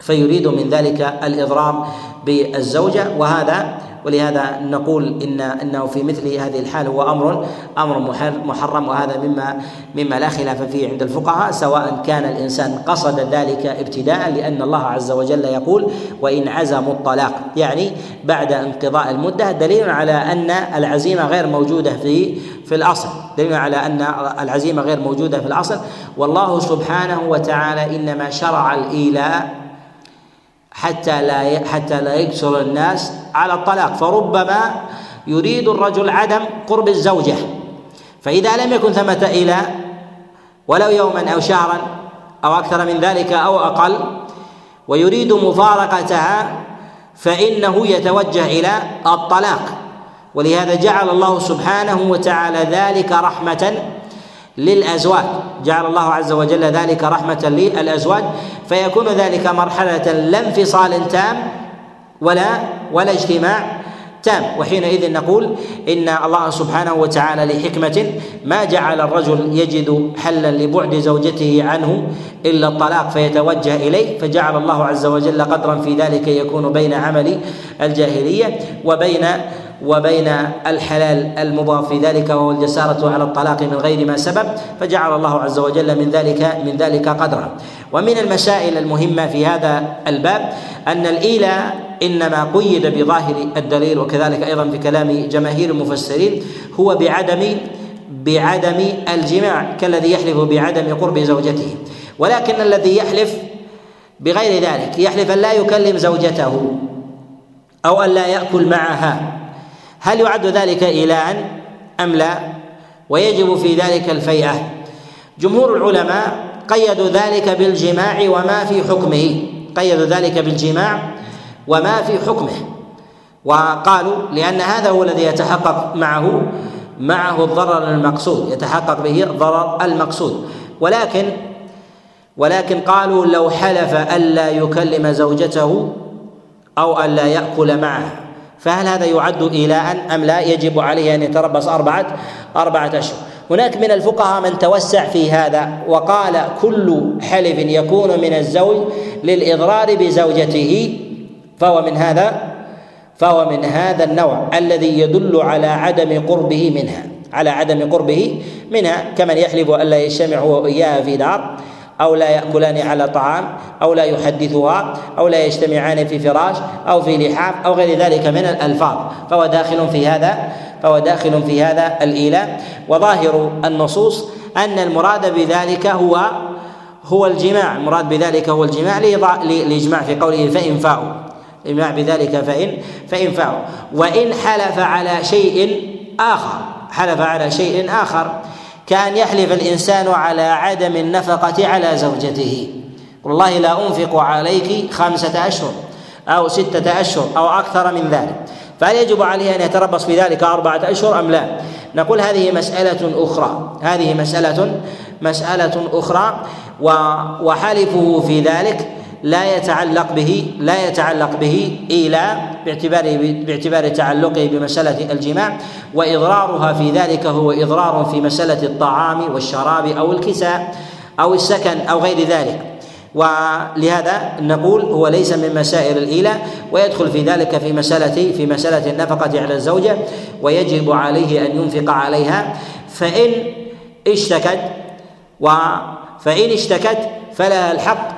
فيريد من ذلك الإضرار بالزوجة. وهذا ولهذا نقول إن إنه في مثل هذه الحال هو أمر أمر محرم وهذا مما مما لا خلاف فيه عند الفقهاء سواء كان الإنسان قصد ذلك ابتداء لأن الله عز وجل يقول وإن عزموا الطلاق يعني بعد انقضاء المدة دليل على أن العزيمة غير موجودة في في الأصل. دليل على أن العزيمة غير موجودة في الأصل. والله سبحانه وتعالى إنما شرع الإيلاء حتى لا حتى لا يكسر الناس على الطلاق. فربما يريد الرجل عدم قرب الزوجة. فإذا لم يكن ثمة إلى ولو يوما أو شهرا أو أكثر من ذلك أو أقل ويريد مفارقتها فإنه يتوجه إلى الطلاق. ولهذا جعل الله سبحانه وتعالى ذلك رحمة للأزواج. جعل الله عز وجل ذلك رحمة للأزواج. فيكون ذلك مرحلة لا انفصال تام ولا ولا اجتماع تام. وحينئذ نقول إن الله سبحانه وتعالى لحكمة ما جعل الرجل يجد حلا لبعد زوجته عنه إلا الطلاق فيتوجه إليه. فجعل الله عز وجل قدرا في ذلك يكون بين عمل الجاهلية وبين وبين الحلال المضاف في ذلك وهو الجسارة على الطلاق من غير ما سبب فجعل الله عز وجل من ذلك من ذلك قدرا. ومن المسائل المهمة في هذا الباب أن الإيلاء إنما قيد بظاهر الدليل وكذلك أيضا في كلام جماهير المفسرين هو بعدم بعدم الجماع كالذي يحلف بعدم قرب زوجته. ولكن الذي يحلف بغير ذلك يحلف أن لا يكلم زوجته أو أن لا يأكل معها. هل يعد ذلك إيلاء أم لا؟ ويجب في ذلك الفيئة. جمهور العلماء قيدوا ذلك بالجماع وما في حكمه. قيدوا ذلك بالجماع وما في حكمه. وقالوا لأن هذا هو الذي يتحقق معه معه الضرر المقصود يتحقق به الضرر المقصود. ولكن ولكن قالوا لو حلف ألا يكلم زوجته أو ألا يأكل معها فهل هذا يعد إيلاء أم لا؟ يجب عليه أن يتربص أربعة أربعة أشهر. هناك من الفقهاء من توسع في هذا وقال كل حلف يكون من الزوج للإضرار بزوجته فهو من هذا فهو من هذا النوع الذي يدل على عدم قربه منها على عدم قربه منها كمن يحلف ألا يجتمع هو وإياها في دار. أو لا يأكلان على طعام أو لا يحدثها أو لا يجتمعان في فراش أو في لحاف أو غير ذلك من الألفاظ. فهو داخل في هذا فهو داخل في هذا الإيلاء. وظاهر النصوص أن المراد بذلك هو هو الجماع. المراد بذلك هو الجماع لإجماع في قوله فإن فاءوا. الإجماع بذلك فإن فإن فاءوا. وإن حلف على شيء آخر حلف على شيء آخر. كأن يحلف الإنسان على عدم النفقة على زوجته. والله لا أنفق عليك خمسة أشهر أو ستة أشهر أو أكثر من ذلك. فهل يجب عليه أن يتربص في ذلك أربعة أشهر أم لا؟ نقول هذه مسألة أخرى. هذه مسألة مسألة أخرى وحلفه في ذلك لا يتعلق به لا يتعلق به إيلاء باعتبار باعتبار تعلقه بمسألة الجماع وإضرارها في ذلك هو إضرار في مسألة الطعام والشراب أو الكساء أو السكن أو غير ذلك. ولهذا نقول هو ليس من مسائل الإيلاء ويدخل في ذلك في مسألة في مسألة النفقة على الزوجة ويجب عليه أن ينفق عليها. فإن اشتكت و فإن اشتكت فلها الحق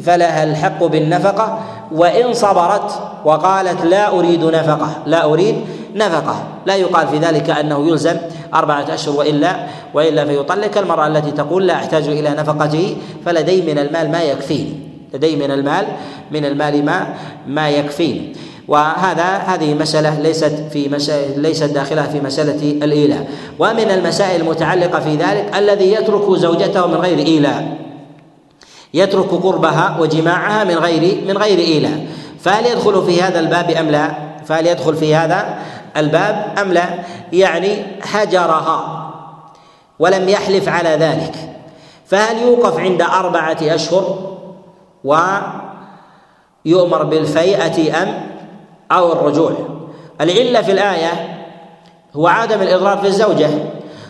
فلها الحق بالنفقة وإن صبرت وقالت لا أريد نفقة لا أريد نفقة. لا يقال في ذلك أنه يلزم أربعة أشهر وإلا وإلا فيطلق. المرأة التي تقول لا أحتاج إلى نفقته فلدي من المال ما يكفيني. لدي من المال من المال ما ما يكفيني. وهذا هذه مسألة ليست في مسائل ليست داخلة في مسألة الإيلاء. ومن المسائل المتعلقة في ذلك الذي يترك زوجته من غير إيلاء. يترك قربها وجماعها من غير من غير إيلاء فهل يدخل في هذا الباب أم لا؟ فهل يدخل في هذا الباب أم لا؟ يعني حجرها ولم يحلف على ذلك فهل يوقف عند أربعة أشهر ويؤمر بالفيئة أم أو الرجوع العلة في الآية هو عدم الإضرار في الزوجة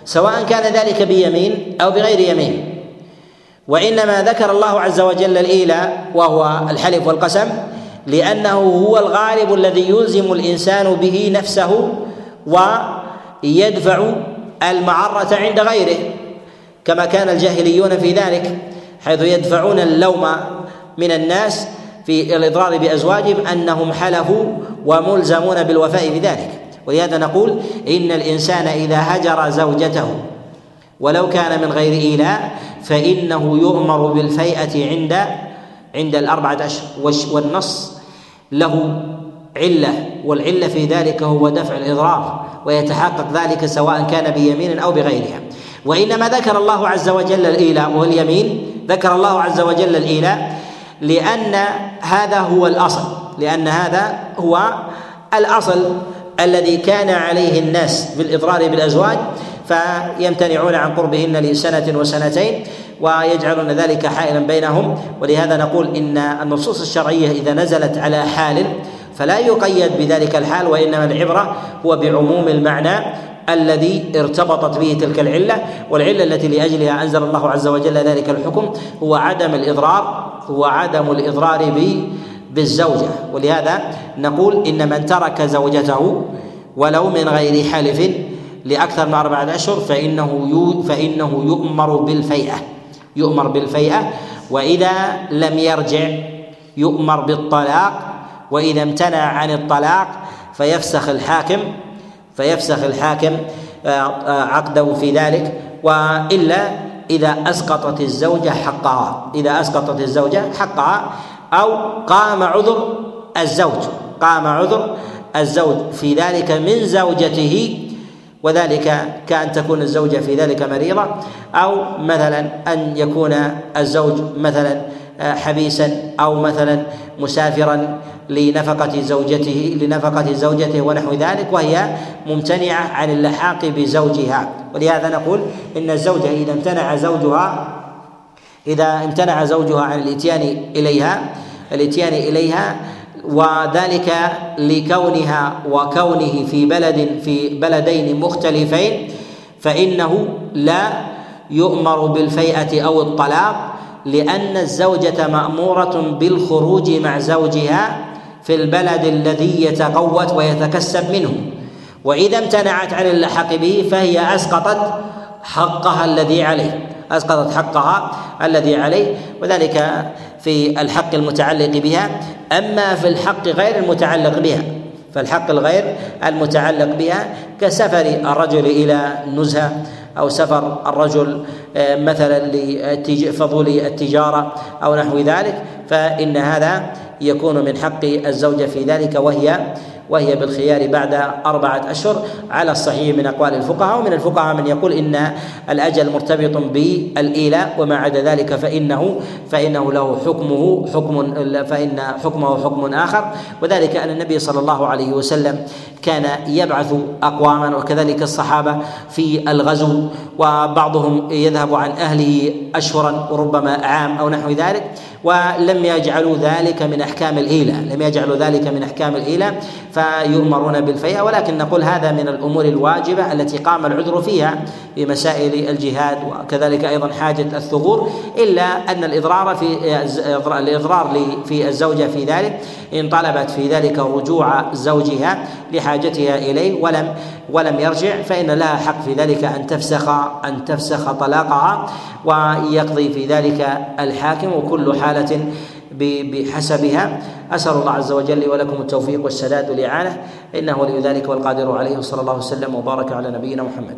سواء كان ذلك بيمين أو بغير يمين وإنما ذكر الله عز وجل الإيلاء وهو الحلف والقسم لأنه هو الغالب الذي يلزم الإنسان به نفسه ويدفع المعرة عند غيره كما كان الجاهليون في ذلك حيث يدفعون اللوم من الناس في الإضرار بأزواجهم أنهم حلفوا وملزمون بالوفاء بذلك ولهذا نقول إن الإنسان إذا هجر زوجته ولو كان من غير إيلاء فإنه يؤمر بالفيئة عند عند الأربعة أشهر والنص. له علة والعلة في ذلك هو دفع الإضرار ويتحقق ذلك سواء كان بيمين أو بغيرها. وإنما ذكر الله عز وجل الإيلاء واليمين ذكر الله عز وجل الإيلاء لأن هذا هو الأصل لأن هذا هو الأصل الذي كان عليه الناس في الإضرار بالأزواج. فيمتنعون عن قربهن لسنة وسنتين ويجعلون ذلك حائلا بينهم. ولهذا نقول إن النصوص الشرعية إذا نزلت على حال فلا يقيد بذلك الحال وإنما العبرة هو بعموم المعنى الذي ارتبطت به تلك العلة. والعلة التي لأجلها أنزل الله عز وجل ذلك الحكم هو عدم الإضرار هو عدم الإضرار بالزوجة. ولهذا نقول إن من ترك زوجته ولو من غير حلف لأكثر من أربعة أشهر فإنه فإنه يؤمر بالفيئة يؤمر بالفيئة وإذا لم يرجع يؤمر بالطلاق وإذا امتنع عن الطلاق فيفسخ الحاكم فيفسخ الحاكم آه، آه، عقده في ذلك. وإلا إذا أسقطت الزوجة حقها إذا أسقطت الزوجة حقها أو قام عذر الزوج قام عذر الزوج في ذلك من زوجته وذلك كأن تكون الزوجة في ذلك مريضة أو مثلا أن يكون الزوج مثلا حبيسا أو مثلا مسافرا لنفقة زوجته لنفقة زوجته ونحو ذلك وهي ممتنعة عن اللحاق بزوجها. ولهذا نقول إن الزوجة إذا امتنع زوجها إذا امتنع زوجها عن الإتيان إليها الإتيان إليها وذلك لكونها وكونه في بلد في بلدين مختلفين فإنه لا يؤمر بالفيئة أو الطلاق لأن الزوجة مأمورة بالخروج مع زوجها في البلد الذي يتقوت ويتكسب منه. وإذا امتنعت عن اللحق به فهي أسقطت حقها الذي عليه. أسقطت حقها الذي عليه وذلك في الحق المتعلق بها. أما في الحق غير المتعلق بها فالحق الغير المتعلق بها كسفر الرجل إلى نزهة أو سفر الرجل آه، مثلا لفضول التجارة أو نحو ذلك. فإن هذا يكون من حق الزوجة في ذلك وهي وهي بالخيار بعد أربعة أشهر على الصحيح من أقوال الفقهاء. ومن الفقهاء من يقول إن الأجل مرتبط بالإيلاء وما عدا ذلك فإنه فإنه له حكمه حكم فإن حكمه حكم آخر. وذلك أن النبي صلى الله عليه وسلم كان يبعث أقواما وكذلك الصحابة في الغزو وبعضهم يذهب عن أهله أشهرا وربما عام أو نحو ذلك. ولم يجعلوا ذلك من أحكام الإيلة. لم يجعلوا ذلك من أحكام الإيلة فيؤمرون بالفيئة. ولكن نقول هذا من الأمور الواجبة التي قام العذر فيها في مسائل الجهاد وكذلك أيضا حاجة الثغور إلا أن الإضرار في الإضرار في الزوجة في ذلك. ان طلبت في ذلك رجوع زوجها لحاجتها إليه ولم ولم يرجع فإن لها حق في ذلك أن تفسخ أن تفسخ طلاقها ويقضي في ذلك الحاكم وكل حالة بحسبها. أسأل الله عز وجل ولكم التوفيق والسداد والإعانة. إنه ولي ذلك والقادر عليه وصلى الله وسلم وبارك على نبينا محمد.